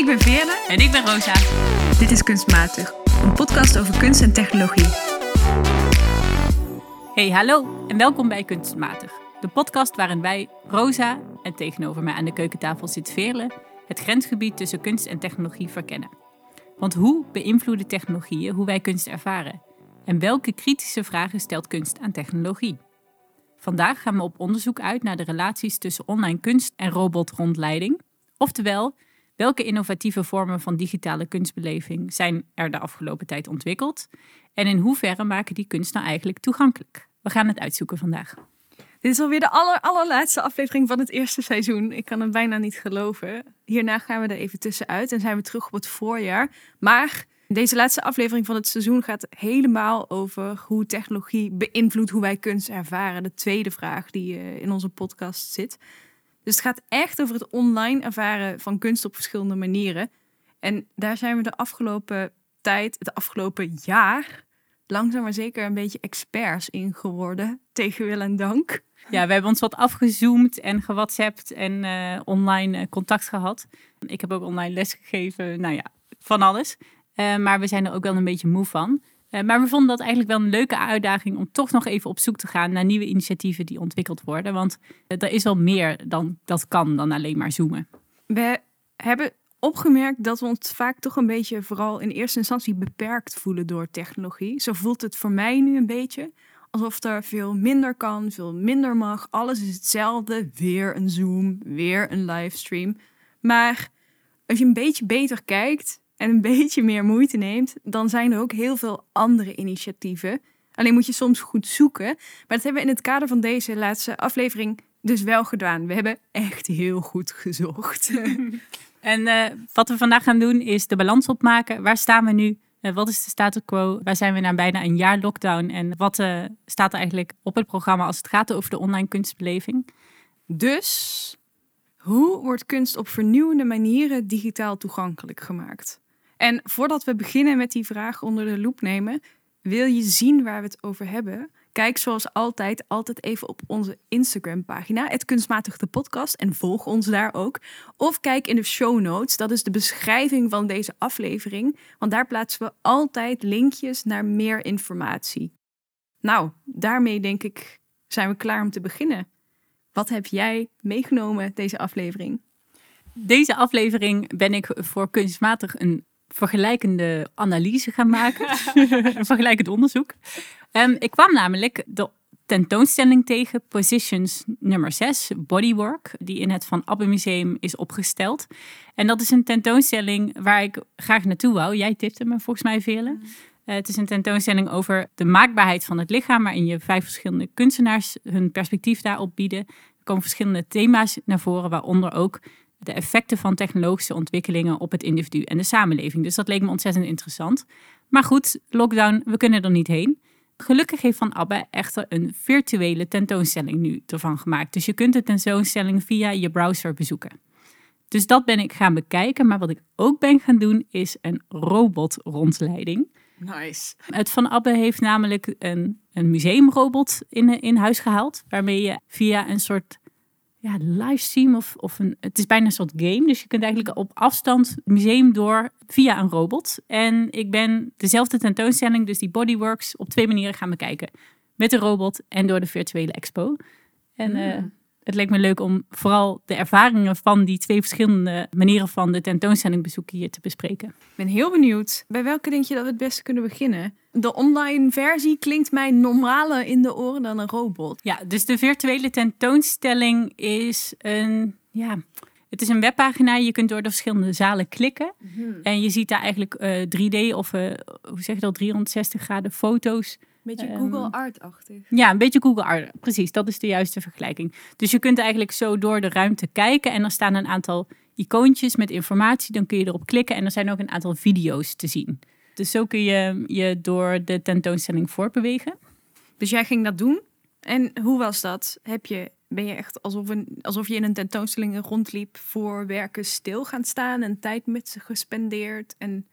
Ik ben Veerle. En ik ben Rosa. Dit is Kunstmatig, een podcast over kunst en technologie. Hey, hallo en welkom bij Kunstmatig. De podcast waarin wij, Rosa en tegenover mij aan de keukentafel zit Veerle, het grensgebied tussen kunst en technologie verkennen. Want hoe beïnvloeden technologieën hoe wij kunst ervaren? En welke kritische vragen stelt kunst aan technologie? Vandaag gaan we op onderzoek uit naar de relaties tussen online kunst en robotrondleiding. Oftewel, welke innovatieve vormen van digitale kunstbeleving zijn er de afgelopen tijd ontwikkeld? En in hoeverre maken die kunst nou eigenlijk toegankelijk? We gaan het uitzoeken vandaag. Dit is alweer de aller, allerlaatste aflevering van het eerste seizoen. Ik kan het bijna niet geloven. Hierna gaan we er even tussenuit en zijn we terug op het voorjaar. Maar deze laatste aflevering van het seizoen gaat helemaal over hoe technologie beïnvloedt hoe wij kunst ervaren. De tweede vraag die eh, in onze podcast zit. Dus het gaat echt over het online ervaren van kunst op verschillende manieren. En daar zijn we de afgelopen tijd, het afgelopen jaar, langzaam maar zeker een beetje experts in geworden. Tegen wil en dank. Ja, we hebben ons wat afgezoomd en gewhatsappt en uh, online eh, contact gehad. Ik heb ook online les gegeven, nou ja, van alles. Uh, maar we zijn er ook wel een beetje moe van. Uh, maar we vonden dat eigenlijk wel een leuke uitdaging om toch nog even op zoek te gaan naar nieuwe initiatieven die ontwikkeld worden. Want er is wel meer dan dat kan dan alleen maar zoomen. We hebben opgemerkt dat we ons vaak toch een beetje, vooral in eerste instantie, beperkt voelen door technologie. Zo voelt het voor mij nu een beetje. Alsof er veel minder kan, veel minder mag. Alles is hetzelfde. Weer een Zoom, weer een livestream. Maar als je een beetje beter kijkt en een beetje meer moeite neemt, dan zijn er ook heel veel andere initiatieven. Alleen moet je soms goed zoeken. Maar dat hebben we in het kader van deze laatste aflevering dus wel gedaan. We hebben echt heel goed gezocht. en uh, wat we vandaag gaan doen is de balans opmaken. Waar staan we nu? Uh, wat is de status quo? Waar zijn we na bijna een jaar lockdown? En wat uh, staat er eigenlijk op het programma als het gaat over de online kunstbeleving? Dus, hoe wordt kunst op vernieuwende manieren digitaal toegankelijk gemaakt? En voordat we beginnen met die vraag onder de loep nemen, wil je zien waar we het over hebben? Kijk zoals altijd altijd even op onze Instagram pagina, het kunstmatig de podcast en volg ons daar ook. Of kijk in de show notes, dat is de beschrijving van deze aflevering, want daar plaatsen we altijd linkjes naar meer informatie. Nou, daarmee denk ik zijn we klaar om te beginnen. Wat heb jij meegenomen deze aflevering? Deze aflevering ben ik voor kunstmatig een vergelijkende analyse gaan maken. een vergelijkend onderzoek. Um, ik kwam namelijk de tentoonstelling tegen, Positions nummer 6, Bodywork, die in het Van Abbe Museum is opgesteld. En dat is een tentoonstelling waar ik graag naartoe wou. Jij tipte me volgens mij vele. Mm. Uh, het is een tentoonstelling over de maakbaarheid van het lichaam, waarin je vijf verschillende kunstenaars hun perspectief daarop bieden. Er komen verschillende thema's naar voren, waaronder ook de effecten van technologische ontwikkelingen op het individu en de samenleving. Dus dat leek me ontzettend interessant. Maar goed, lockdown, we kunnen er niet heen. Gelukkig heeft Van Abbe echter een virtuele tentoonstelling nu ervan gemaakt. Dus je kunt de tentoonstelling via je browser bezoeken. Dus dat ben ik gaan bekijken. Maar wat ik ook ben gaan doen is een robotrondleiding. Nice. Het Van Abbe heeft namelijk een, een museumrobot in, in huis gehaald. Waarmee je via een soort ja, livestream of, of een, het is bijna een soort game. Dus je kunt eigenlijk op afstand het museum door via een robot. En ik ben dezelfde tentoonstelling, dus die Bodyworks, op twee manieren gaan bekijken. Met de robot en door de virtuele expo. En uh, het leek me leuk om vooral de ervaringen van die twee verschillende manieren van de tentoonstelling bezoeken hier te bespreken. Ik ben heel benieuwd. Bij welke denk je dat we het beste kunnen beginnen? De online versie klinkt mij normaler in de oren dan een robot. Ja, dus de virtuele tentoonstelling is een, ja, het is een webpagina. Je kunt door de verschillende zalen klikken. Mhm. En je ziet daar eigenlijk uh, eh, 3D of uh, hoe zeg je dat, 360 graden foto's beetje ehm, Google Art-achtig. Ja, een beetje Google Art. Precies, dat is de juiste vergelijking. Dus je kunt eigenlijk zo door de ruimte kijken en er staan een aantal icoontjes met informatie. Dan kun je erop klikken en er zijn ook een aantal video's te zien. Dus zo kun je je door de tentoonstelling voortbewegen. Dus jij ging dat doen. En hoe was dat? Heb je, ben je echt alsof, een, alsof je in een tentoonstelling rondliep voor werken stil gaan staan en tijd met ze gespendeerd? En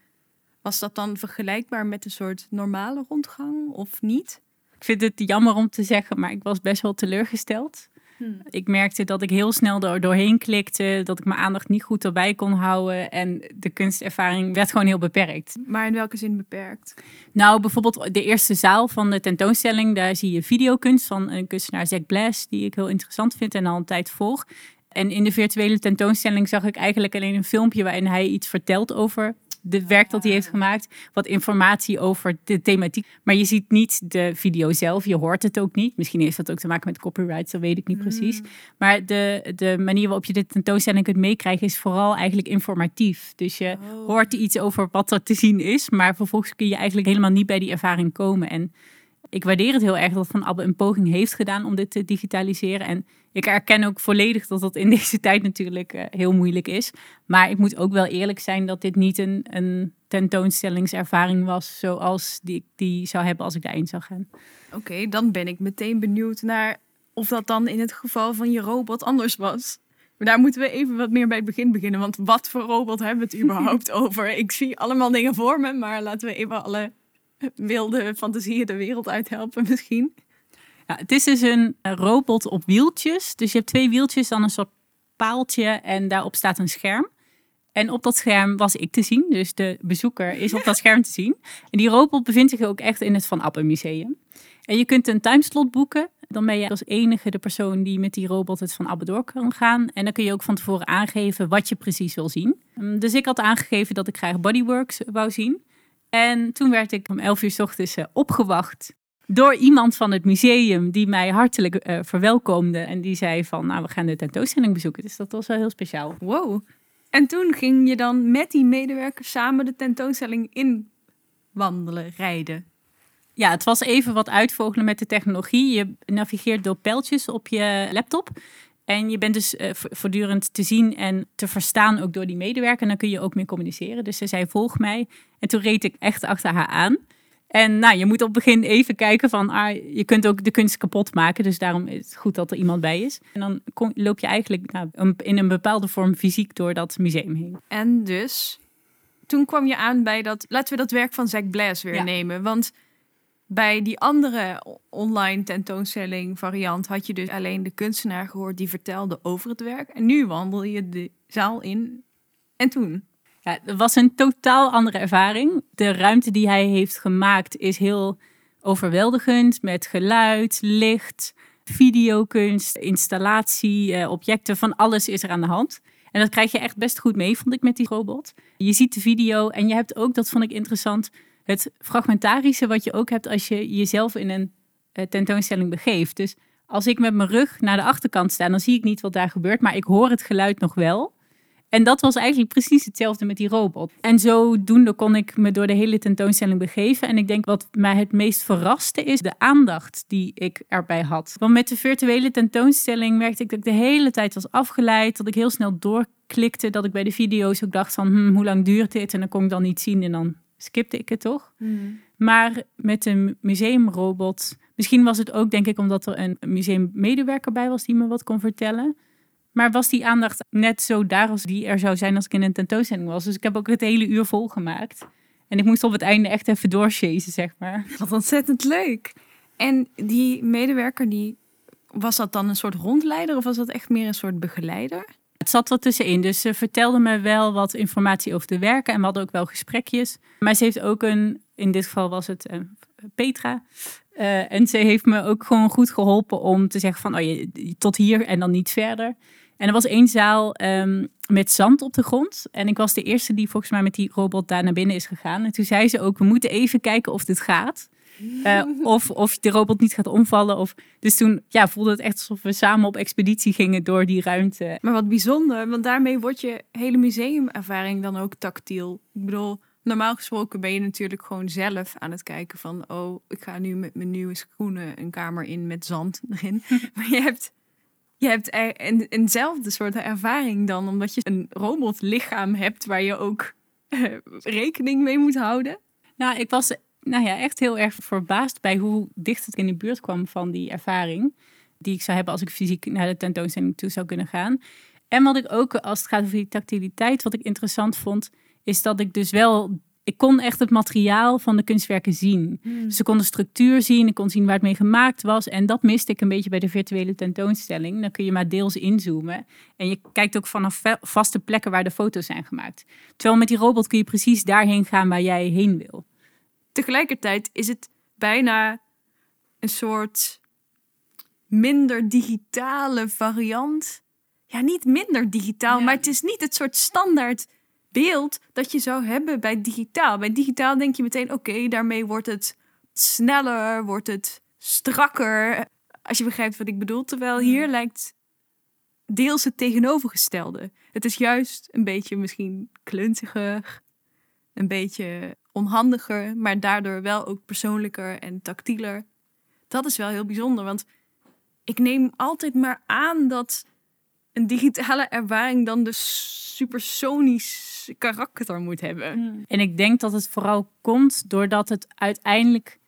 was dat dan vergelijkbaar met een soort normale rondgang of niet? Ik vind het jammer om te zeggen, maar ik was best wel teleurgesteld. Hmm. Ik merkte dat ik heel snel er doorheen klikte, dat ik mijn aandacht niet goed erbij kon houden en de kunstervaring werd gewoon heel beperkt. Maar in welke zin beperkt? Nou, bijvoorbeeld de eerste zaal van de tentoonstelling, daar zie je videokunst van een kunstenaar Zack Blass, die ik heel interessant vind en al een tijd volg. En in de virtuele tentoonstelling zag ik eigenlijk alleen een filmpje waarin hij iets vertelt over het werk dat hij heeft gemaakt. Wat informatie over de thematiek. Maar je ziet niet de video zelf. Je hoort het ook niet. Misschien heeft dat ook te maken met copyright. Dat weet ik niet precies. Maar de, de manier waarop je de tentoonstelling kunt meekrijgen is vooral eigenlijk informatief. Dus je hoort iets over wat er te zien is. Maar vervolgens kun je eigenlijk helemaal niet bij die ervaring komen. En ik waardeer het heel erg dat Van Abbe een poging heeft gedaan om dit te digitaliseren. En ik erken ook volledig dat dat in deze tijd natuurlijk uh, heel moeilijk is. Maar ik moet ook wel eerlijk zijn dat dit niet een, een tentoonstellingservaring was zoals die ik die zou hebben als ik daarin zou gaan. Oké, dan ben ik meteen benieuwd naar of dat dan in het geval van je robot anders was. Maar daar moeten we even wat meer bij het begin beginnen. Want wat voor robot hebben we het überhaupt over? Ik zie allemaal dingen voor me, maar laten we even alle wilde fantasieën de wereld uithelpen misschien. Ja, het is dus een robot op wieltjes. Dus je hebt twee wieltjes, dan een soort paaltje en daarop staat een scherm. En op dat scherm was ik te zien, dus de bezoeker is op dat scherm te zien. En die robot bevindt zich ook echt in het Van Appen Museum. En je kunt een timeslot boeken. Dan ben je als enige de persoon die met die robot het Van Abbe door kan gaan. En dan kun je ook van tevoren aangeven wat je precies wil zien. Dus ik had aangegeven dat ik graag bodyworks wou zien. En toen werd ik om 11 uur s ochtends eh, opgewacht door iemand van het museum die mij hartelijk uh, verwelkomde. En die zei van, nou, we gaan de tentoonstelling bezoeken. Dus dat was wel heel speciaal. Wow. En toen ging je dan met die medewerkers samen de tentoonstelling in wandelen, rijden. Ja, het was even wat uitvogelen met de technologie. Je navigeert door pijltjes op je laptop. En je bent dus uh, voortdurend te zien en te verstaan ook door die medewerker. En dan kun je ook meer communiceren. Dus ze zei, volg mij. En toen reed ik echt achter haar aan. En nou, je moet op het begin even kijken van, ah, je kunt ook de kunst kapot maken. Dus daarom is het goed dat er iemand bij is. En dan kom, loop je eigenlijk nou, in een bepaalde vorm fysiek door dat museum heen. En dus, toen kwam je aan bij dat, laten we dat werk van Zack Blass weer nemen. Want bij die andere online tentoonstelling variant had je dus alleen de kunstenaar gehoord die vertelde over het werk. En nu wandel je de zaal in. En toen? Ja, het was een totaal andere ervaring. De ruimte die hij heeft gemaakt is heel overweldigend met geluid, licht, videokunst, installatie, eh, objecten, van alles is er aan de hand. En dat krijg je echt best goed mee, vond ik, met die robot. Je ziet de video en je hebt ook, dat vond ik interessant, het fragmentarische wat je ook hebt als je jezelf in een uh, tentoonstelling begeeft. Dus als ik met mijn rug naar de achterkant sta, dan zie ik niet wat daar gebeurt, maar ik hoor het geluid nog wel. En dat was eigenlijk precies hetzelfde met die robot. En zodoende kon ik me door de hele tentoonstelling begeven. En ik denk wat mij het meest verraste is de aandacht die ik erbij had. Want met de virtuele tentoonstelling merkte ik dat ik de hele tijd was afgeleid. Dat ik heel snel doorklikte. Dat ik bij de video's ook dacht van hm, hoe lang duurt dit? En dan kon ik dan niet zien en dan skipte ik het toch. Hmm. Maar met een museumrobot, misschien was het ook denk ik omdat er een museummedewerker bij was die me wat kon vertellen. Maar was die aandacht net zo daar als die er zou zijn als ik in een tentoonstelling was. Dus ik heb ook het hele uur volgemaakt. En ik moest op het einde echt even doorchasen, zeg maar. Wat ontzettend leuk. En die medewerker, die, was dat dan een soort rondleider of was dat echt meer een soort begeleider? Het zat er tussenin. Dus ze vertelde me wel wat informatie over de werken. En we hadden ook wel gesprekjes. Maar ze heeft ook een, in dit geval was het uh, Petra. Uh, en ze heeft me ook gewoon goed geholpen om te zeggen van, oh, je, tot hier en dan niet verder. En er was één zaal um, met zand op de grond. En ik was de eerste die volgens mij met die robot daar naar binnen is gegaan. En toen zei ze ook, we moeten even kijken of dit gaat. Uh, of, of de robot niet gaat omvallen. Of... Dus toen ja, voelde het echt alsof we samen op expeditie gingen door die ruimte. Maar wat bijzonder, want daarmee wordt je hele museumervaring dan ook tactiel. Ik bedoel, normaal gesproken ben je natuurlijk gewoon zelf aan het kijken van... oh, ik ga nu met mijn nieuwe schoenen een kamer in met zand erin. maar je hebt je hebt een, eenzelfde soort ervaring dan, omdat je een robotlichaam hebt waar je ook uh, rekening mee moet houden. Nou, ik was nou ja, echt heel erg verbaasd bij hoe dicht het in de buurt kwam van die ervaring. Die ik zou hebben als ik fysiek naar de tentoonstelling toe zou kunnen gaan. En wat ik ook, als het gaat over die tactiliteit, wat ik interessant vond, is dat ik dus wel ik kon echt het materiaal van de kunstwerken zien. Hmm. Ze konden structuur zien, ik kon zien waar het mee gemaakt was. En dat miste ik een beetje bij de virtuele tentoonstelling. Dan kun je maar deels inzoomen. En je kijkt ook vanaf va- vaste plekken waar de foto's zijn gemaakt. Terwijl met die robot kun je precies daarheen gaan waar jij heen wil. Tegelijkertijd is het bijna een soort minder digitale variant. Ja, niet minder digitaal, Ja. maar het is niet het soort standaard beeld dat je zou hebben bij digitaal. Bij digitaal denk je meteen, oké, daarmee wordt het sneller, wordt het strakker. Als je begrijpt wat ik bedoel. Terwijl hier lijkt deels het tegenovergestelde. Het is juist een beetje misschien kluntiger, een beetje onhandiger, maar daardoor wel ook persoonlijker en tactieler. Dat is wel heel bijzonder, want ik neem altijd maar aan dat een digitale ervaring dan de supersonisch karakter moet hebben. En ik denk dat het vooral komt doordat het uiteindelijk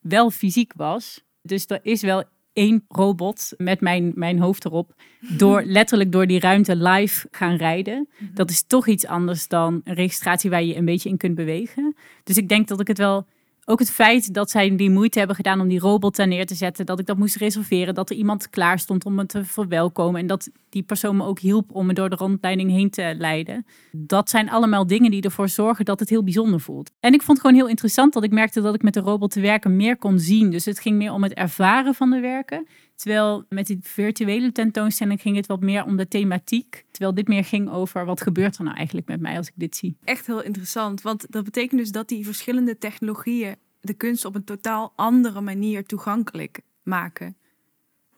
wel fysiek was. Dus er is wel één robot met mijn, mijn hoofd erop. Door, letterlijk door die ruimte live gaan rijden. Dat is toch iets anders dan een registratie waar je een beetje in kunt bewegen. Dus ik denk dat ik het wel. Ook het feit dat zij die moeite hebben gedaan om die robot daar neer te zetten. Dat ik dat moest reserveren. Dat er iemand klaar stond om me te verwelkomen. En dat die persoon me ook hielp om me door de rondleiding heen te leiden. Dat zijn allemaal dingen die ervoor zorgen dat het heel bijzonder voelt. En ik vond het gewoon heel interessant dat ik merkte dat ik met de robot te werken meer kon zien. Dus het ging meer om het ervaren van de werken. Terwijl met die virtuele tentoonstelling ging het wat meer om de thematiek. Terwijl dit meer ging over wat gebeurt er nou eigenlijk met mij als ik dit zie. Echt heel interessant, want dat betekent dus dat die verschillende technologieën de kunst op een totaal andere manier toegankelijk maken.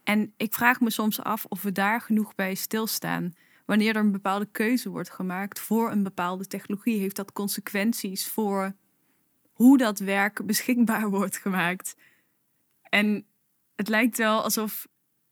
En ik vraag me soms af of we daar genoeg bij stilstaan. Wanneer er een bepaalde keuze wordt gemaakt voor een bepaalde technologie, heeft dat consequenties voor hoe dat werk beschikbaar wordt gemaakt. En het lijkt wel alsof,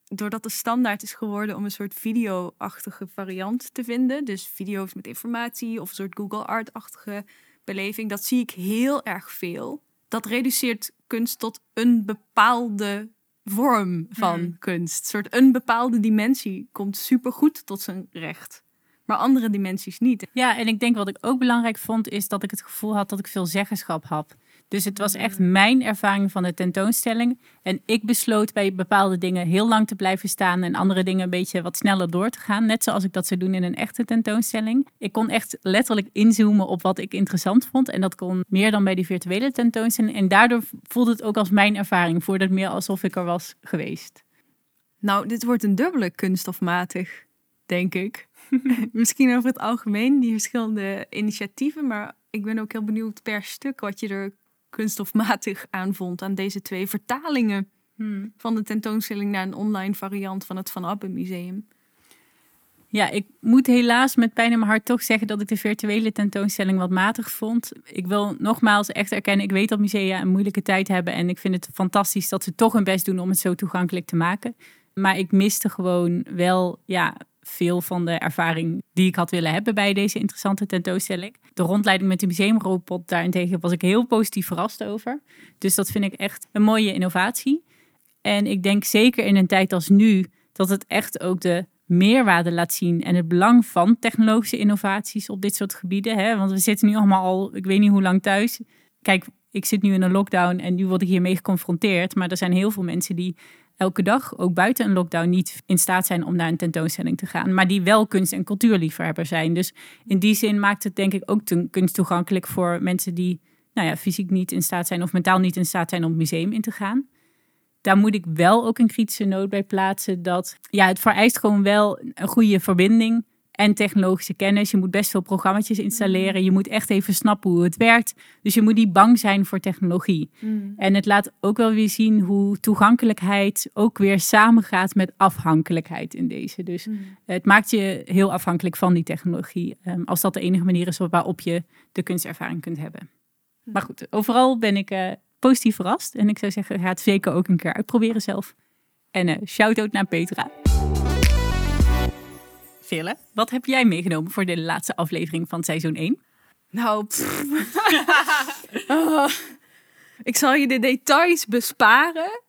doordat de standaard is geworden om een soort video-achtige variant te vinden, dus video's met informatie of een soort Google Art-achtige beleving, dat zie ik heel erg veel. Dat reduceert kunst tot een bepaalde vorm van Mhm. kunst. Een soort een bepaalde dimensie komt supergoed tot zijn recht. Maar andere dimensies niet. Ja, en ik denk wat ik ook belangrijk vond, is dat ik het gevoel had dat ik veel zeggenschap had. Dus het was echt mijn ervaring van de tentoonstelling. En ik besloot bij bepaalde dingen heel lang te blijven staan en andere dingen een beetje wat sneller door te gaan. Net zoals ik dat zou doen in een echte tentoonstelling. Ik kon echt letterlijk inzoomen op wat ik interessant vond. En dat kon meer dan bij die virtuele tentoonstelling. En daardoor voelde het ook als mijn ervaring. Voelde het meer alsof ik er was geweest. Nou, dit wordt een dubbele kunststofmatig, denk ik. Misschien over het algemeen, die verschillende initiatieven. Maar ik ben ook heel benieuwd per stuk wat je er kunststofmatig aan vond aan deze twee vertalingen van de tentoonstelling naar een online variant van het Van Abbe Museum. Ja, ik moet helaas met pijn in mijn hart toch zeggen dat ik de virtuele tentoonstelling wat matig vond. Ik wil nogmaals echt erkennen, ik weet dat musea een moeilijke tijd hebben en ik vind het fantastisch dat ze toch hun best doen om het zo toegankelijk te maken. Maar ik miste gewoon wel ja, veel van de ervaring die ik had willen hebben bij deze interessante tentoonstelling. De rondleiding met de museumrobot daarentegen was ik heel positief verrast over. Dus dat vind ik echt een mooie innovatie. En ik denk zeker in een tijd als nu dat het echt ook de meerwaarde laat zien en het belang van technologische innovaties op dit soort gebieden. Hè? Want we zitten nu allemaal al, ik weet niet hoe lang thuis. Kijk, ik zit nu in een lockdown en nu word ik hiermee geconfronteerd. Maar er zijn heel veel mensen die elke dag, ook buiten een lockdown, niet in staat zijn om naar een tentoonstelling te gaan. Maar die wel kunst- en cultuurliefhebber zijn. Dus in die zin maakt het denk ik ook kunst toegankelijk voor mensen die nou ja, fysiek niet in staat zijn of mentaal niet in staat zijn om het museum in te gaan. Daar moet ik wel ook een kritische noot bij plaatsen dat ja, het vereist gewoon wel een goede verbinding en technologische kennis. Je moet best veel programma's installeren. Je moet echt even snappen hoe het werkt. Dus je moet niet bang zijn voor technologie. En het laat ook wel weer zien hoe toegankelijkheid ook weer samengaat met afhankelijkheid in deze. Dus het maakt je heel afhankelijk van die technologie. ehm, als dat de enige manier is waarop je de kunstervaring kunt hebben. Maar goed, overal ben ik eh, positief verrast. En ik zou zeggen, ga het zeker ook een keer uitproberen zelf. En eh shout-out naar Petra. Wat heb jij meegenomen voor de laatste aflevering van seizoen 1? Nou. Oh. ik zal je de details besparen.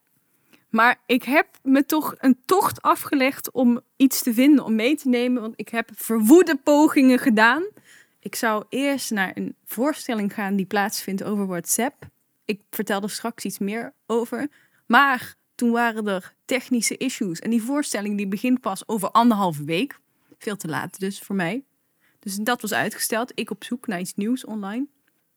Maar ik heb me toch een tocht afgelegd om iets te vinden, om mee te nemen. Want ik heb verwoede pogingen gedaan. Ik zou eerst naar een voorstelling gaan die plaatsvindt over WhatsApp. Ik vertel er straks iets meer over. Maar toen waren er technische issues. En die voorstelling die begint pas over anderhalve week. Veel te laat dus voor mij. Dus dat was uitgesteld. Ik op zoek naar iets nieuws online.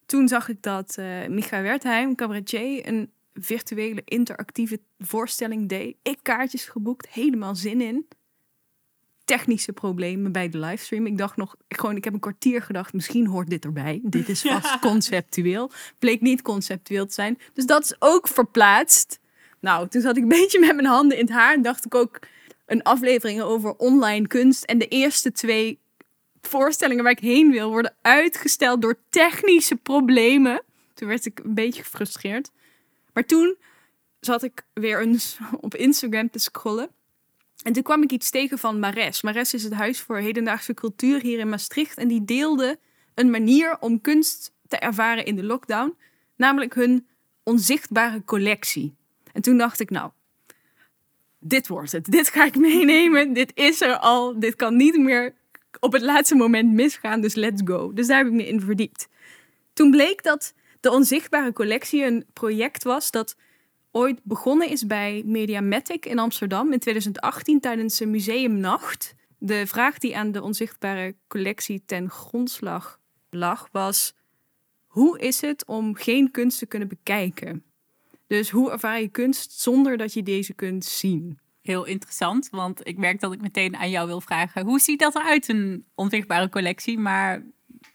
Toen zag ik dat uh, Micha Wertheim, cabaretier, een virtuele interactieve voorstelling deed. Ik kaartjes geboekt, helemaal zin in. Technische problemen bij de livestream. Ik dacht nog, gewoon, ik heb een kwartier gedacht, misschien hoort dit erbij. Dit is vast conceptueel. Bleek niet conceptueel te zijn. Dus dat is ook verplaatst. Nou, toen zat ik een beetje met mijn handen in het haar en dacht ik ook een aflevering over online kunst. En de eerste twee voorstellingen waar ik heen wil worden uitgesteld door technische problemen. Toen werd ik een beetje gefrustreerd. Maar toen zat ik weer eens op Instagram te scrollen. En toen kwam ik iets tegen van Mares. Mares is het huis voor hedendaagse cultuur hier in Maastricht. En die deelde een manier om kunst te ervaren in de lockdown. Namelijk hun onzichtbare collectie. En toen dacht ik, nou, dit wordt het. Dit ga ik meenemen. Dit is er al. Dit kan niet meer op het laatste moment misgaan. Dus let's go. Dus daar heb ik me in verdiept. Toen bleek dat de Onzichtbare Collectie een project was dat ooit begonnen is bij Mediamatic in Amsterdam in 2018 tijdens een museumnacht. De vraag die aan de Onzichtbare Collectie ten grondslag lag was: hoe is het om geen kunst te kunnen bekijken? Dus hoe ervaar je kunst zonder dat je deze kunt zien? Heel interessant, want ik merk dat ik meteen aan jou wil vragen: hoe ziet dat eruit, een onzichtbare collectie? Maar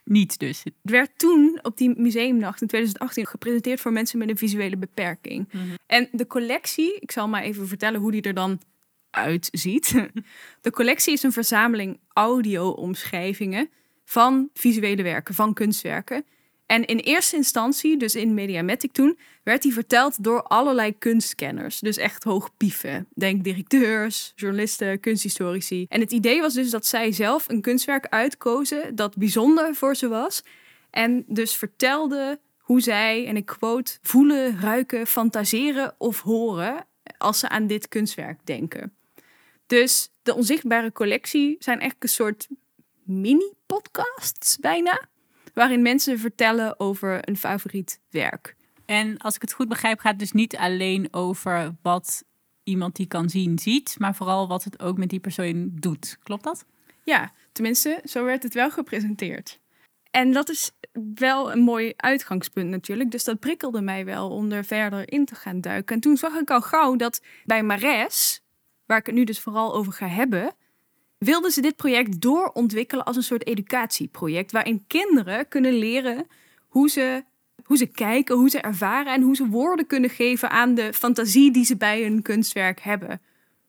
niet dus. Het werd toen op die museumnacht in 2018 gepresenteerd voor mensen met een visuele beperking. Mhm. En de collectie, ik zal maar even vertellen hoe die er dan uitziet. De collectie is een verzameling audio-omschrijvingen van visuele werken, van kunstwerken. En in eerste instantie, dus in Mediamatic toen, werd die verteld door allerlei kunstkenners. Dus echt hoog pieven. Denk directeurs, journalisten, kunsthistorici. En het idee was dus dat zij zelf een kunstwerk uitkozen dat bijzonder voor ze was. En dus vertelde hoe zij, en ik quote, voelen, ruiken, fantaseren of horen als ze aan dit kunstwerk denken. Dus de onzichtbare collectie zijn echt een soort mini-podcasts bijna waarin mensen vertellen over een favoriet werk. En als ik het goed begrijp, gaat het dus niet alleen over wat iemand die kan zien ziet, maar vooral wat het ook met die persoon doet. Klopt dat? Ja, tenminste, zo werd het wel gepresenteerd. En dat is wel een mooi uitgangspunt natuurlijk. Dus dat prikkelde mij wel om er verder in te gaan duiken. En toen zag ik al gauw dat bij Mares, waar ik het nu dus vooral over ga hebben, wilden ze dit project doorontwikkelen als een soort educatieproject. Waarin kinderen kunnen leren hoe ze, hoe ze kijken, hoe ze ervaren en hoe ze woorden kunnen geven aan de fantasie die ze bij hun kunstwerk hebben.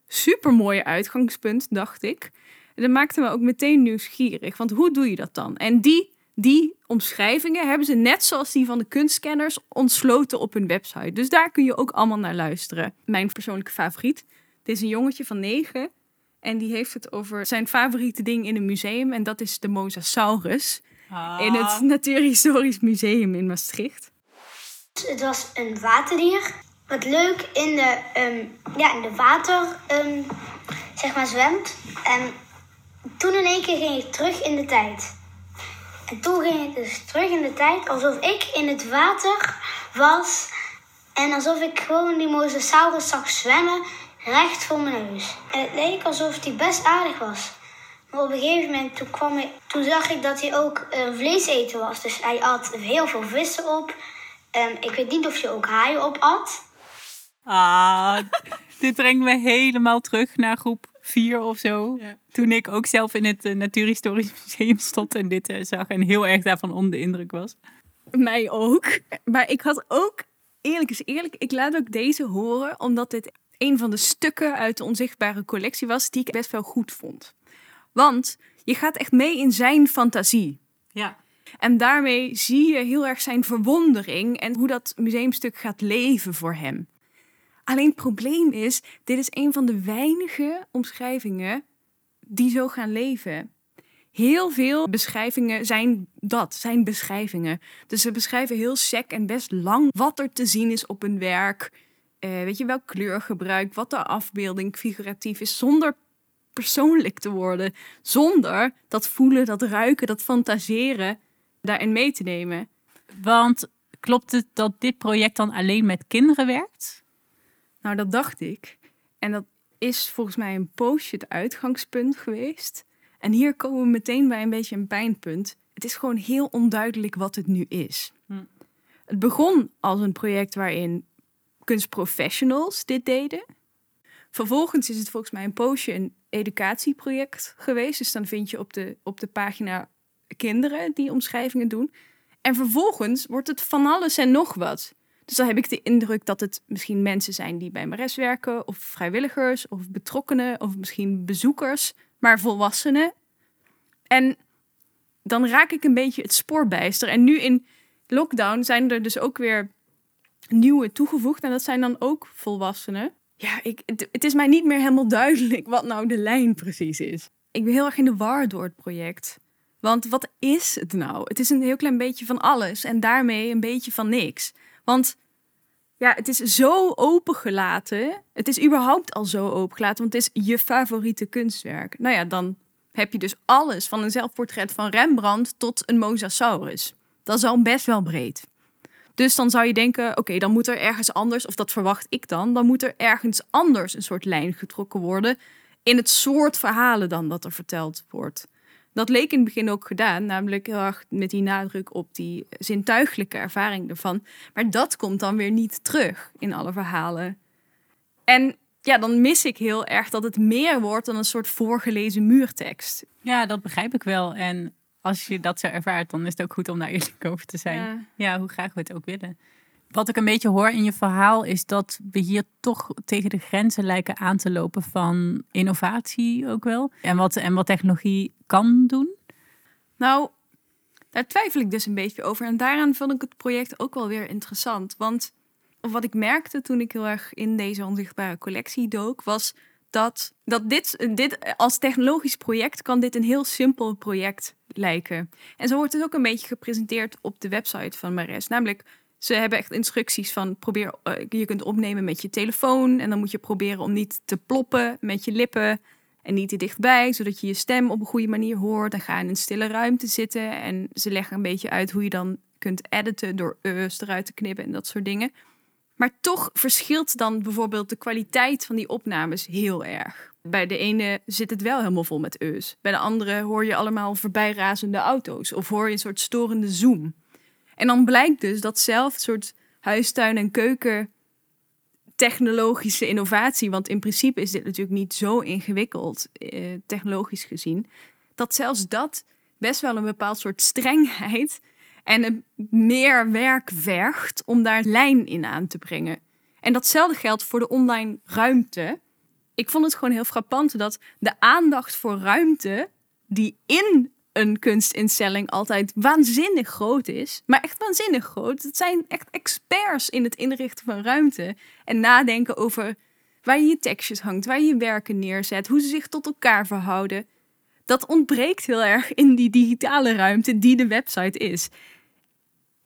Super mooi uitgangspunt, dacht ik. En dat maakte me ook meteen nieuwsgierig. Want hoe doe je dat dan? En die, die omschrijvingen hebben ze net zoals die van de kunstkenners ontsloten op hun website. Dus daar kun je ook allemaal naar luisteren. Mijn persoonlijke favoriet. Dit is een jongetje van negen en die heeft het over zijn favoriete ding in een museum. En dat is de Mosasaurus. Ah. In het Natuurhistorisch Museum in Maastricht. Het was een waterdier. Wat leuk in de, um, ja, in de water um, zeg maar zwemt. En toen in één keer ging ik terug in de tijd. En toen ging ik dus terug in de tijd alsof ik in het water was. En alsof ik gewoon die mosasaurus zag zwemmen recht voor mijn neus. En het leek alsof hij best aardig was. Maar op een gegeven moment toen, kwam ik, toen zag ik dat hij ook uh, vlees eten was. Dus hij at heel veel vissen op. Um, ik weet niet of hij ook haaien op at. Ah, dit brengt me helemaal terug naar groep 4 of zo. Toen ik ook zelf in het uh, Natuurhistorisch Museum stond en dit uh, zag. En heel erg daarvan onder de indruk was. Mij ook. Maar ik had ook, eerlijk is eerlijk, ik laat ook deze horen. Omdat dit een van de stukken uit de onzichtbare collectie was die ik best wel goed vond. Want je gaat echt mee in zijn fantasie. Ja. En daarmee zie je heel erg zijn verwondering en hoe dat museumstuk gaat leven voor hem. Alleen het probleem is, dit is een van de weinige omschrijvingen die zo gaan leven. Heel veel beschrijvingen zijn dat, zijn beschrijvingen. Dus ze beschrijven heel sec en best lang wat er te zien is op een werk, uh, weet je, welk kleurgebruik, wat de afbeelding figuratief is, zonder persoonlijk te worden. Zonder dat voelen, dat ruiken, dat fantaseren daarin mee te nemen. Want klopt het dat dit project dan alleen met kinderen werkt? Nou, dat dacht ik. En dat is volgens mij een poosje het uitgangspunt geweest. En hier komen we meteen bij een beetje een pijnpunt. Het is gewoon heel onduidelijk wat het nu is. Hm. Het begon als een project waarin kunstprofessionals dit deden. Vervolgens is het volgens mij een poosje een educatieproject geweest. Dus dan vind je op de, op de pagina kinderen die omschrijvingen doen. En vervolgens wordt het van alles en nog wat. Dus dan heb ik de indruk dat het misschien mensen zijn die bij Mares werken, of vrijwilligers, of betrokkenen, of misschien bezoekers, maar volwassenen. En dan raak ik een beetje het spoor bijster. En nu in lockdown zijn er dus ook weer nieuwe toegevoegd. En dat zijn dan ook volwassenen. Ja, ik, het, is mij niet meer helemaal duidelijk wat nou de lijn precies is. Ik ben heel erg in de war door het project. Want wat is het nou? Het is een heel klein beetje van alles en daarmee een beetje van niks. Want ja, het is zo opengelaten. Het is überhaupt al zo opengelaten, want het is je favoriete kunstwerk. Nou ja, dan heb je dus alles van een zelfportret van Rembrandt tot een mosasaurus. Dat is al best wel breed. Dus dan zou je denken, oké, dan moet er ergens anders, of dat verwacht ik dan, dan moet er ergens anders een soort lijn getrokken worden in het soort verhalen dan dat er verteld wordt. Dat leek in het begin ook gedaan, namelijk heel erg met die nadruk op die zintuigelijke ervaring ervan. Maar dat komt dan weer niet terug in alle verhalen. En ja, dan mis ik heel erg dat het meer wordt dan een soort voorgelezen muurtekst. Ja, dat begrijp ik wel. En als je dat zo ervaart, dan is het ook goed om daar eerlijk over te zijn. Ja. Ja, hoe graag we het ook willen. Wat ik een beetje hoor in je verhaal is dat we hier toch tegen de grenzen lijken aan te lopen van innovatie ook wel. En wat, en wat technologie kan doen. Nou, daar twijfel ik dus een beetje over. En daaraan vond ik het project ook wel weer interessant. Want wat ik merkte toen ik heel erg in deze onzichtbare collectie dook, was dat, dat dit, dit als technologisch project kan dit een heel simpel project lijken. En zo wordt het ook een beetje gepresenteerd op de website van Mares. Namelijk, ze hebben echt instructies van probeer, eh, je kunt opnemen met je telefoon en dan moet je proberen om niet te ploppen met je lippen en niet te dichtbij, zodat je je stem op een goede manier hoort. En ga in een stille ruimte zitten en ze leggen een beetje uit hoe je dan kunt editen door e's eruit te knippen en dat soort dingen. Maar toch verschilt dan bijvoorbeeld de kwaliteit van die opnames heel erg. Bij de ene zit het wel helemaal vol met eus. Bij de andere hoor je allemaal voorbijrazende auto's of hoor je een soort storende zoom. En dan blijkt dus dat zelf soort huistuin- en keuken technologische innovatie, want in principe is dit natuurlijk niet zo ingewikkeld, eh, technologisch gezien, dat zelfs dat best wel een bepaald soort strengheid en meer werk vergt om daar lijn in aan te brengen. En datzelfde geldt voor de online ruimte. Ik vond het gewoon heel frappant dat de aandacht voor ruimte die in een kunstinstelling altijd waanzinnig groot is. Maar echt waanzinnig groot. Het zijn echt experts in het inrichten van ruimte. En nadenken over waar je je tekstjes hangt, waar je je werken neerzet, hoe ze zich tot elkaar verhouden. Dat ontbreekt heel erg in die digitale ruimte die de website is.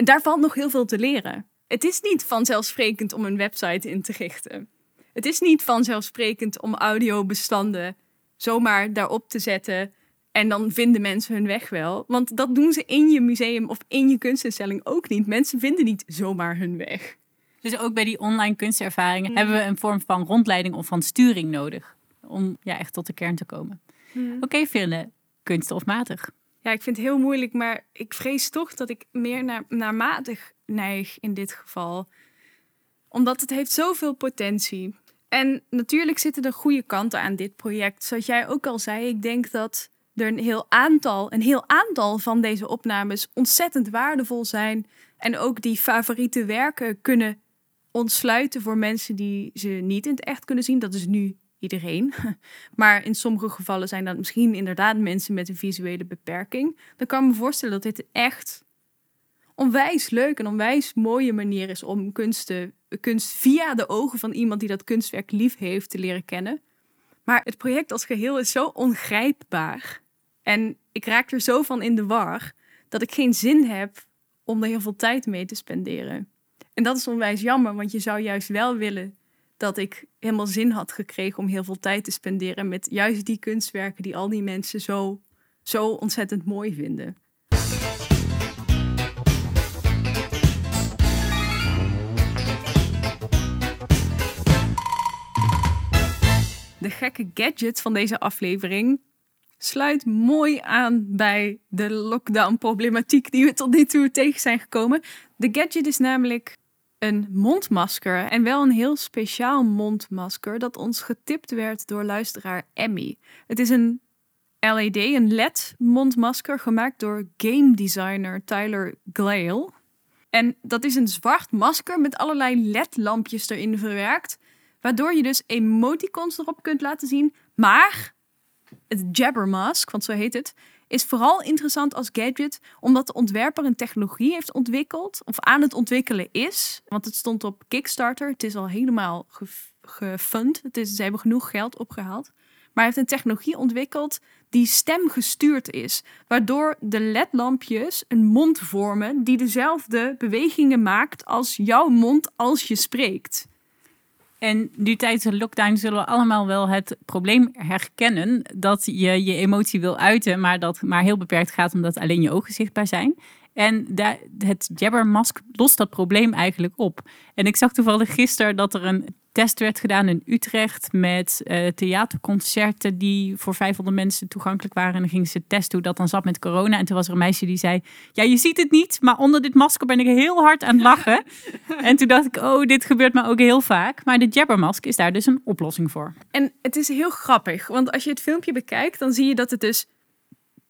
En daar valt nog heel veel te leren. Het is niet vanzelfsprekend om een website in te richten. Het is niet vanzelfsprekend om audiobestanden zomaar daarop te zetten en dan vinden mensen hun weg wel. Want dat doen ze in je museum of in je kunstinstelling ook niet. Mensen vinden niet zomaar hun weg. Dus ook bij die online kunstervaringen hebben we een vorm van rondleiding of van sturing nodig. Om ja, echt tot de kern te komen. Oké, Ville, kunst of matig? Ja, ik vind het heel moeilijk, maar ik vrees toch dat ik meer naar, naar matig neig in dit geval. Omdat het heeft zoveel potentie. En natuurlijk zitten er goede kanten aan dit project. Zoals jij ook al zei, ik denk dat er een heel aantal, een heel aantal van deze opnames ontzettend waardevol zijn. En ook die favoriete werken kunnen ontsluiten voor mensen die ze niet in het echt kunnen zien. Dat is nu iedereen. Maar in sommige gevallen zijn dat misschien inderdaad mensen met een visuele beperking. Dan kan ik me voorstellen dat dit echt onwijs leuk en onwijs mooie manier is om kunst, via de ogen van iemand die dat kunstwerk lief heeft te leren kennen. Maar het project als geheel is zo ongrijpbaar. En ik raak er zo van in de war dat ik geen zin heb om er heel veel tijd mee te spenderen. En dat is onwijs jammer, want je zou juist wel willen dat ik helemaal zin had gekregen om heel veel tijd te spenderen met juist die kunstwerken die al die mensen zo, zo ontzettend mooi vinden. De gekke gadget van deze aflevering sluit mooi aan bij de lockdown-problematiek die we tot nu toe tegen zijn gekomen. De gadget is namelijk een mondmasker en wel een heel speciaal mondmasker dat ons getipt werd door luisteraar Emmy. Het is een LED, een LED mondmasker gemaakt door game designer Tyler Glale. En dat is een zwart masker met allerlei LED-lampjes erin verwerkt, waardoor je dus emoticons erop kunt laten zien. Maar het Jabbermask, want zo heet het, is vooral interessant als gadget omdat de ontwerper een technologie heeft ontwikkeld of aan het ontwikkelen is. Want het stond op Kickstarter. Het is al helemaal gefund. Het is, ze hebben genoeg geld opgehaald. Maar hij heeft een technologie ontwikkeld die stemgestuurd is. Waardoor de ledlampjes een mond vormen die dezelfde bewegingen maakt als jouw mond als je spreekt. En nu tijdens de lockdown zullen we allemaal wel het probleem herkennen dat je je emotie wil uiten, maar dat maar heel beperkt gaat omdat alleen je ogen zichtbaar zijn. En daar, het Jabbermask lost dat probleem eigenlijk op. En ik zag toevallig gisteren dat er een test werd gedaan in Utrecht met uh, theaterconcerten die voor 500 mensen toegankelijk waren. En dan gingen ze testen hoe dat dan zat met corona. En toen was er een meisje die zei, ja je ziet het niet, maar onder dit masker ben ik heel hard aan het lachen. en toen dacht ik, oh dit gebeurt me ook heel vaak. Maar de Jabbermask is daar dus een oplossing voor. En het is heel grappig, want als je het filmpje bekijkt, dan zie je dat het dus...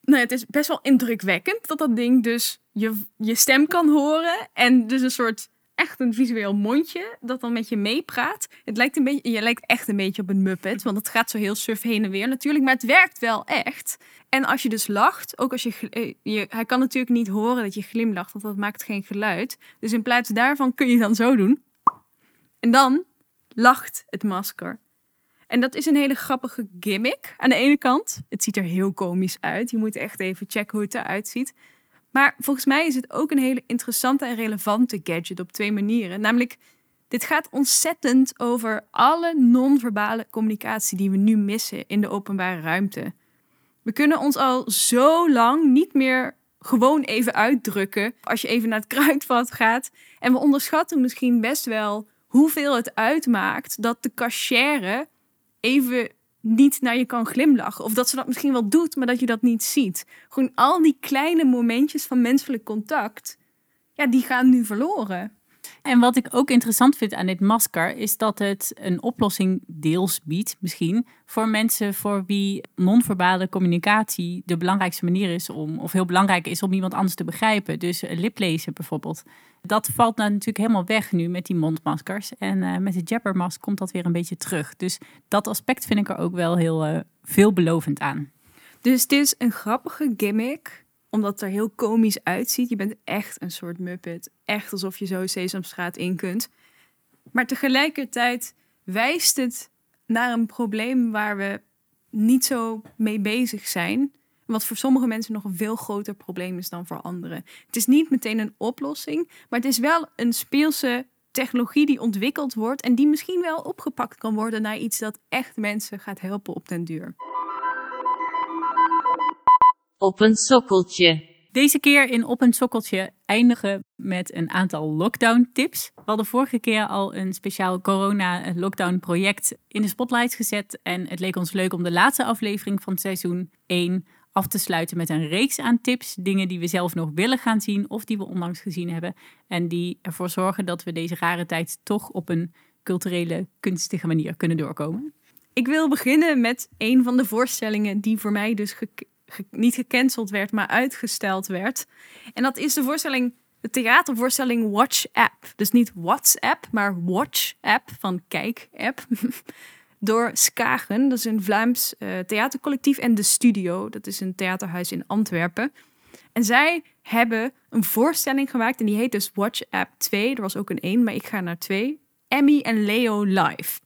Nou, het is best wel indrukwekkend dat dat ding dus je, je stem kan horen. En dus een soort echt een visueel mondje dat dan met je meepraat. Het lijkt een beetje, je lijkt echt een beetje op een Muppet, want het gaat zo heel suf heen en weer natuurlijk, maar het werkt wel echt. En als je dus lacht, ook als je, eh, je hij kan natuurlijk niet horen dat je glimlacht, want dat maakt geen geluid. Dus in plaats daarvan kun je dan zo doen. En dan lacht het masker. En dat is een hele grappige gimmick aan de ene kant. Het ziet er heel komisch uit. Je moet echt even checken hoe het eruit ziet. Maar volgens mij is het ook een hele interessante en relevante gadget op twee manieren. Namelijk, dit gaat ontzettend over alle non-verbale communicatie die we nu missen in de openbare ruimte. We kunnen ons al zo lang niet meer gewoon even uitdrukken als je even naar het kruidvat gaat. En we onderschatten misschien best wel hoeveel het uitmaakt dat de cashier even niet naar je kan glimlachen. Of dat ze dat misschien wel doet, maar dat je dat niet ziet. Gewoon al die kleine momentjes van menselijk contact, ja, die gaan nu verloren. En wat ik ook interessant vind aan dit masker, is dat het een oplossing deels biedt, misschien, voor mensen voor wie non-verbale communicatie de belangrijkste manier is om, of heel belangrijk is om iemand anders te begrijpen. Dus liplezen bijvoorbeeld. Dat valt nou natuurlijk helemaal weg nu met die mondmaskers. En uh, met de Jabbermask komt dat weer een beetje terug. Dus dat aspect vind ik er ook wel heel uh, veelbelovend aan. Dus het is een grappige gimmick omdat het er heel komisch uitziet. Je bent echt een soort muppet. Echt alsof je zo Sesamstraat in kunt. Maar tegelijkertijd wijst het naar een probleem waar we niet zo mee bezig zijn. Wat voor sommige mensen nog een veel groter probleem is dan voor anderen. Het is niet meteen een oplossing, maar het is wel een speelse technologie die ontwikkeld wordt en die misschien wel opgepakt kan worden naar iets dat echt mensen gaat helpen op den duur op een sokkeltje. Deze keer in Op een Sokkeltje eindigen met een aantal lockdown tips. We hadden vorige keer al een speciaal corona lockdown project in de spotlight gezet. En het leek ons leuk om de laatste aflevering van seizoen 1 af te sluiten met een reeks aan tips. Dingen die we zelf nog willen gaan zien of die we onlangs gezien hebben. En die ervoor zorgen dat we deze rare tijd toch op een culturele, kunstige manier kunnen doorkomen. Ik wil beginnen met een van de voorstellingen die voor mij dus niet gecanceld werd, maar uitgesteld werd. En dat is de voorstelling, de theatervoorstelling Watch App. Dus niet WhatsApp, maar Watch App van Kijk App. Door Skagen, dat is een Vlaams uh, theatercollectief. En De Studio, dat is een theaterhuis in Antwerpen. En zij hebben een voorstelling gemaakt en die heet dus Watch App 2. Er was ook een 1, maar ik ga naar 2. Emmy en Leo live.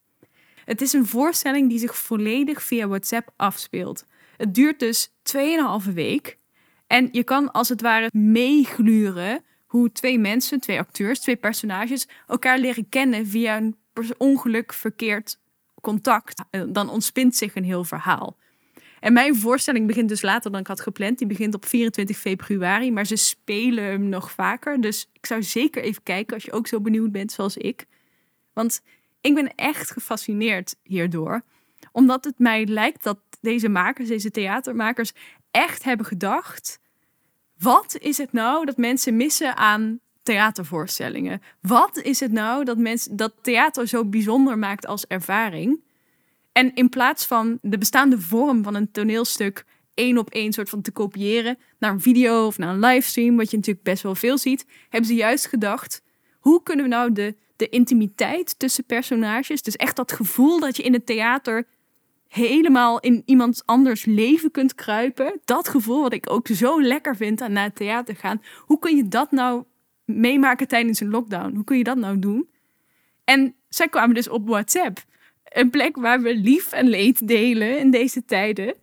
Het is een voorstelling die zich volledig via WhatsApp afspeelt. Het duurt dus 2,5 week. En je kan als het ware meegluren hoe twee mensen, twee acteurs, twee personages elkaar leren kennen via een ongeluk verkeerd contact, dan ontspint zich een heel verhaal. En mijn voorstelling begint dus later dan ik had gepland. Die begint op 24 februari, maar ze spelen hem nog vaker. Dus ik zou zeker even kijken als je ook zo benieuwd bent zoals ik. Want ik ben echt gefascineerd hierdoor. Omdat het mij lijkt dat deze makers, deze theatermakers, echt hebben gedacht: wat is het nou dat mensen missen aan theatervoorstellingen? Wat is het nou dat, mensen, dat theater zo bijzonder maakt als ervaring? En in plaats van de bestaande vorm van een toneelstuk één op één soort van te kopiëren naar een video of naar een livestream, wat je natuurlijk best wel veel ziet, hebben ze juist gedacht: hoe kunnen we nou de, de intimiteit tussen personages, dus echt dat gevoel dat je in het theater helemaal in iemand anders leven kunt kruipen, dat gevoel wat ik ook zo lekker vind aan naar het theater gaan, hoe kun je dat nou meemaken tijdens een lockdown? Hoe kun je dat nou doen? En zij kwamen dus op WhatsApp. Een plek waar we lief en leed delen in deze tijden.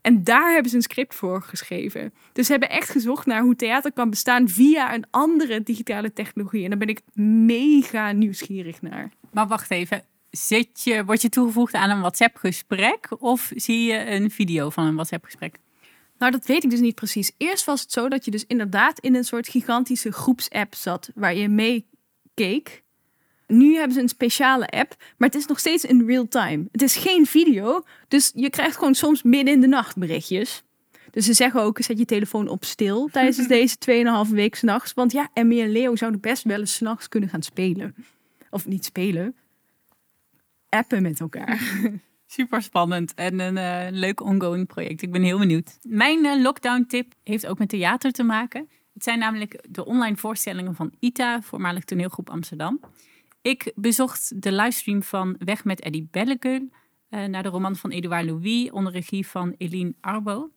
En daar hebben ze een script voor geschreven. Dus ze hebben echt gezocht naar hoe theater kan bestaan via een andere digitale technologie. En daar ben ik mega nieuwsgierig naar. Maar wacht even. Zit je, word je toegevoegd aan een WhatsApp-gesprek of zie je een video van een WhatsApp-gesprek? Nou, dat weet ik dus niet precies. Eerst was het zo dat je dus inderdaad in een soort gigantische groepsapp zat waar je mee keek. Nu hebben ze een speciale app, maar het is nog steeds in real time. Het is geen video, dus je krijgt gewoon soms midden in de nacht berichtjes. Dus ze zeggen ook, zet je telefoon op stil tijdens deze 2,5 week s'nachts. Want ja, Emmy en Leo zouden best wel eens s'nachts kunnen gaan spelen. Of niet spelen, appen met elkaar. Super spannend en een eh, leuk ongoing project. Ik ben heel benieuwd. Mijn eh, lockdown tip heeft ook met theater te maken. Het zijn namelijk de online voorstellingen van ITA, voormalig toneelgroep Amsterdam. Ik bezocht de livestream van Weg met Eddie Bellegul uh, naar de roman van Edouard Louis onder regie van Eline Arbo.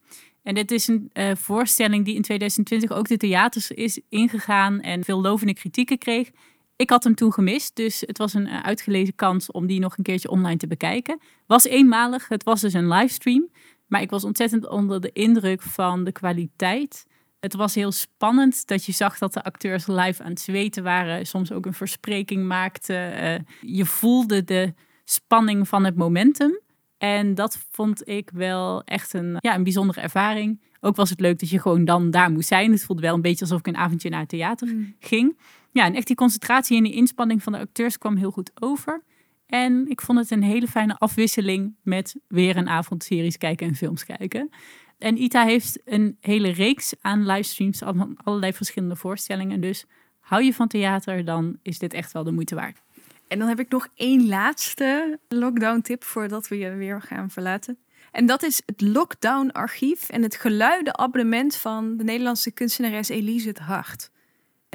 En dit is een voorstelling die in 2020 ook de theaters is ingegaan en veel lovende kritieken kreeg. Ik had hem toen gemist, dus het was een uitgelezen kans om die nog een keertje online te bekijken. Was eenmalig, het was dus een livestream, maar ik was ontzettend onder de indruk van de kwaliteit. Het was heel spannend dat je zag dat de acteurs live aan het zweten waren, soms ook een verspreking maakten. je voelde de spanning van het momentum. En dat vond ik wel echt een, ja, een bijzondere ervaring. Ook was het leuk dat je gewoon dan daar moest zijn. Het voelde wel een beetje alsof ik een avondje naar het theater Mm. ging. Ja, en echt die concentratie en die inspanning van de acteurs kwam heel goed over. En ik vond het een hele fijne afwisseling met weer een avond series kijken en films kijken. En ITA heeft een hele reeks aan livestreams, van allerlei verschillende voorstellingen. Dus hou je van theater, dan is dit echt wel de moeite waard. En dan heb ik nog één laatste lockdown tip voordat we je weer gaan verlaten. En dat is het Lockdown Archief en het geluidenabonnement van de Nederlandse kunstenares Elise het Hart.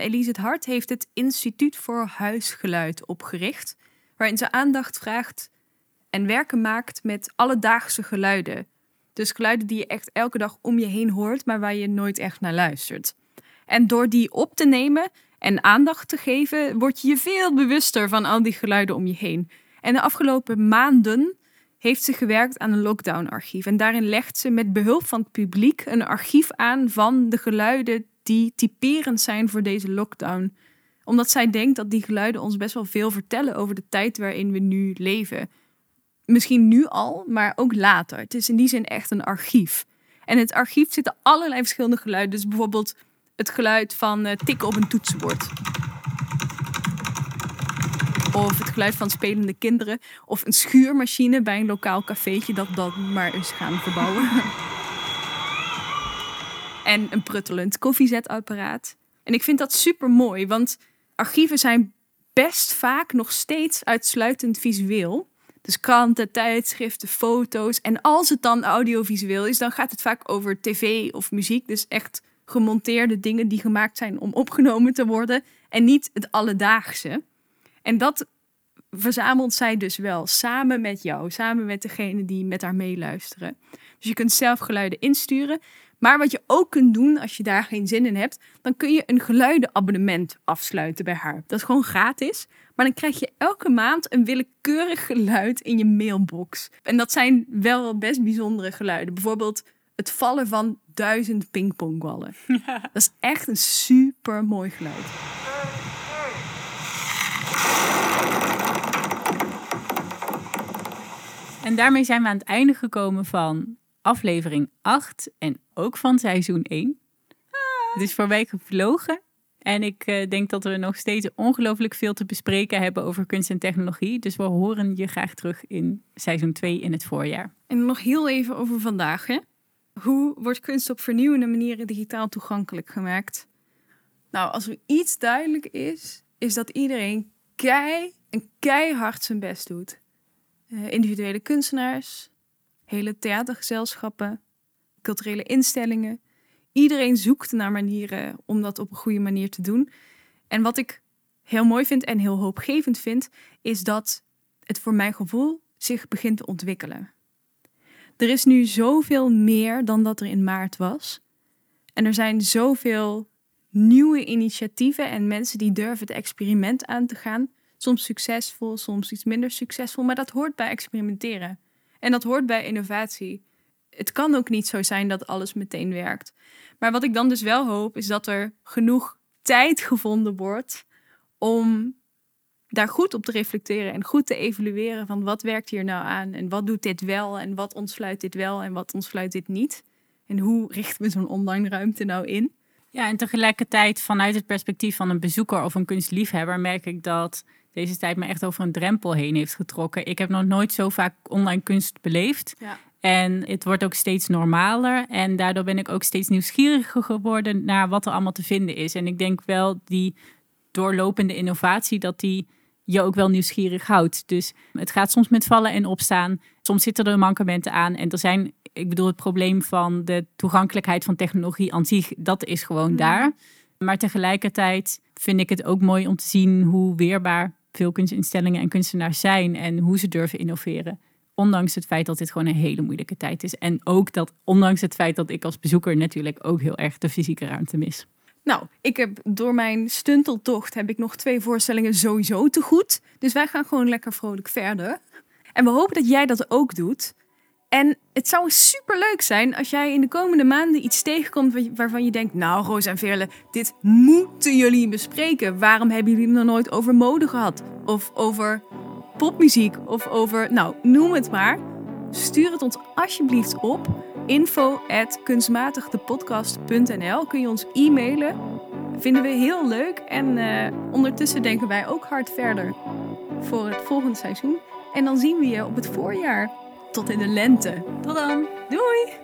Elise het Hart heeft het Instituut voor Huisgeluid opgericht, waarin ze aandacht vraagt en werken maakt met alledaagse geluiden. Dus geluiden die je echt elke dag om je heen hoort, maar waar je nooit echt naar luistert. En door die op te nemen en aandacht te geven, word je je veel bewuster van al die geluiden om je heen. En de afgelopen maanden heeft ze gewerkt aan een lockdown-archief. En daarin legt ze met behulp van het publiek een archief aan van de geluiden die typerend zijn voor deze lockdown. Omdat zij denkt dat die geluiden ons best wel veel vertellen over de tijd waarin we nu leven. Misschien nu al, maar ook later. Het is in die zin echt een archief. En in het archief zitten allerlei verschillende geluiden. Dus bijvoorbeeld het geluid van uh, tikken op een toetsenbord. Of het geluid van spelende kinderen. Of een schuurmachine bij een lokaal cafeetje dat dat maar eens gaan verbouwen. en een pruttelend koffiezetapparaat. En ik vind dat super mooi, want archieven zijn best vaak nog steeds uitsluitend visueel. Dus kranten, tijdschriften, foto's. En als het dan audiovisueel is, dan gaat het vaak over tv of muziek. Dus echt gemonteerde dingen die gemaakt zijn om opgenomen te worden. En niet het alledaagse. En dat verzamelt zij dus wel samen met jou, samen met degene die met haar meeluisteren. Dus je kunt zelf geluiden insturen. Maar wat je ook kunt doen als je daar geen zin in hebt, dan kun je een geluidenabonnement afsluiten bij haar. Dat is gewoon gratis. Maar dan krijg je elke maand een willekeurig geluid in je mailbox. En dat zijn wel best bijzondere geluiden. Bijvoorbeeld het vallen van duizend pingpongballen. Dat is echt een super mooi geluid. En daarmee zijn we aan het einde gekomen van aflevering 8 en ook van seizoen 1. Het is voorbij gevlogen. En ik eh, denk dat we nog steeds ongelooflijk veel te bespreken hebben over kunst en technologie. Dus we horen je graag terug in seizoen 2 in het voorjaar. En nog heel even over vandaag. Hè? Hoe wordt kunst op vernieuwende manieren digitaal toegankelijk gemaakt? Nou, als er iets duidelijk is, is dat iedereen kei en keihard zijn best doet. Eh, individuele kunstenaars, hele theatergezelschappen, culturele instellingen. Iedereen zoekt naar manieren om dat op een goede manier te doen. En wat ik heel mooi vind en heel hoopgevend vind, is dat het voor mijn gevoel zich begint te ontwikkelen. Er is nu zoveel meer dan dat er in maart was. En er zijn zoveel nieuwe initiatieven en mensen die durven het experiment aan te gaan. Soms succesvol, soms iets minder succesvol, maar dat hoort bij experimenteren. En dat hoort bij innovatie. Het kan ook niet zo zijn dat alles meteen werkt. Maar wat ik dan dus wel hoop, is dat er genoeg tijd gevonden wordt om daar goed op te reflecteren en goed te evalueren van wat werkt hier nou aan en wat doet dit wel en wat ontsluit dit wel en wat ontsluit dit niet. En hoe richten we zo'n online ruimte nou in? Ja, en tegelijkertijd vanuit het perspectief van een bezoeker of een kunstliefhebber merk ik dat deze tijd me echt over een drempel heen heeft getrokken. Ik heb nog nooit zo vaak online kunst beleefd. Ja. En het wordt ook steeds normaler. En daardoor ben ik ook steeds nieuwsgieriger geworden naar wat er allemaal te vinden is. En ik denk wel die doorlopende innovatie, dat die je ook wel nieuwsgierig houdt. Dus het gaat soms met vallen en opstaan. Soms zitten er mankementen aan. En er zijn, ik bedoel, het probleem van de toegankelijkheid van technologie aan zich, dat is gewoon daar. Maar tegelijkertijd vind ik het ook mooi om te zien hoe weerbaar veel kunstinstellingen en kunstenaars zijn en hoe ze durven innoveren. Ondanks het feit dat dit gewoon een hele moeilijke tijd is. En ook dat, ondanks het feit dat ik als bezoeker natuurlijk ook heel erg de fysieke ruimte mis. Nou, ik heb door mijn stunteltocht heb ik nog twee voorstellingen sowieso te goed. Dus wij gaan gewoon lekker vrolijk verder. En we hopen dat jij dat ook doet. En het zou super leuk zijn als jij in de komende maanden iets tegenkomt wa- waarvan je denkt: Nou, Roos en Veerle, dit moeten jullie bespreken. Waarom hebben jullie het nog nooit over mode gehad? Of over popmuziek? Of over, nou, noem het maar. Stuur het ons alsjeblieft op. Info at kunstmatigdepodcast.nl kun je ons e-mailen. Vinden we heel leuk. En eh, ondertussen denken wij ook hard verder voor het volgende seizoen. En dan zien we je op het voorjaar. Tot in de lente. Tot dan! Doei!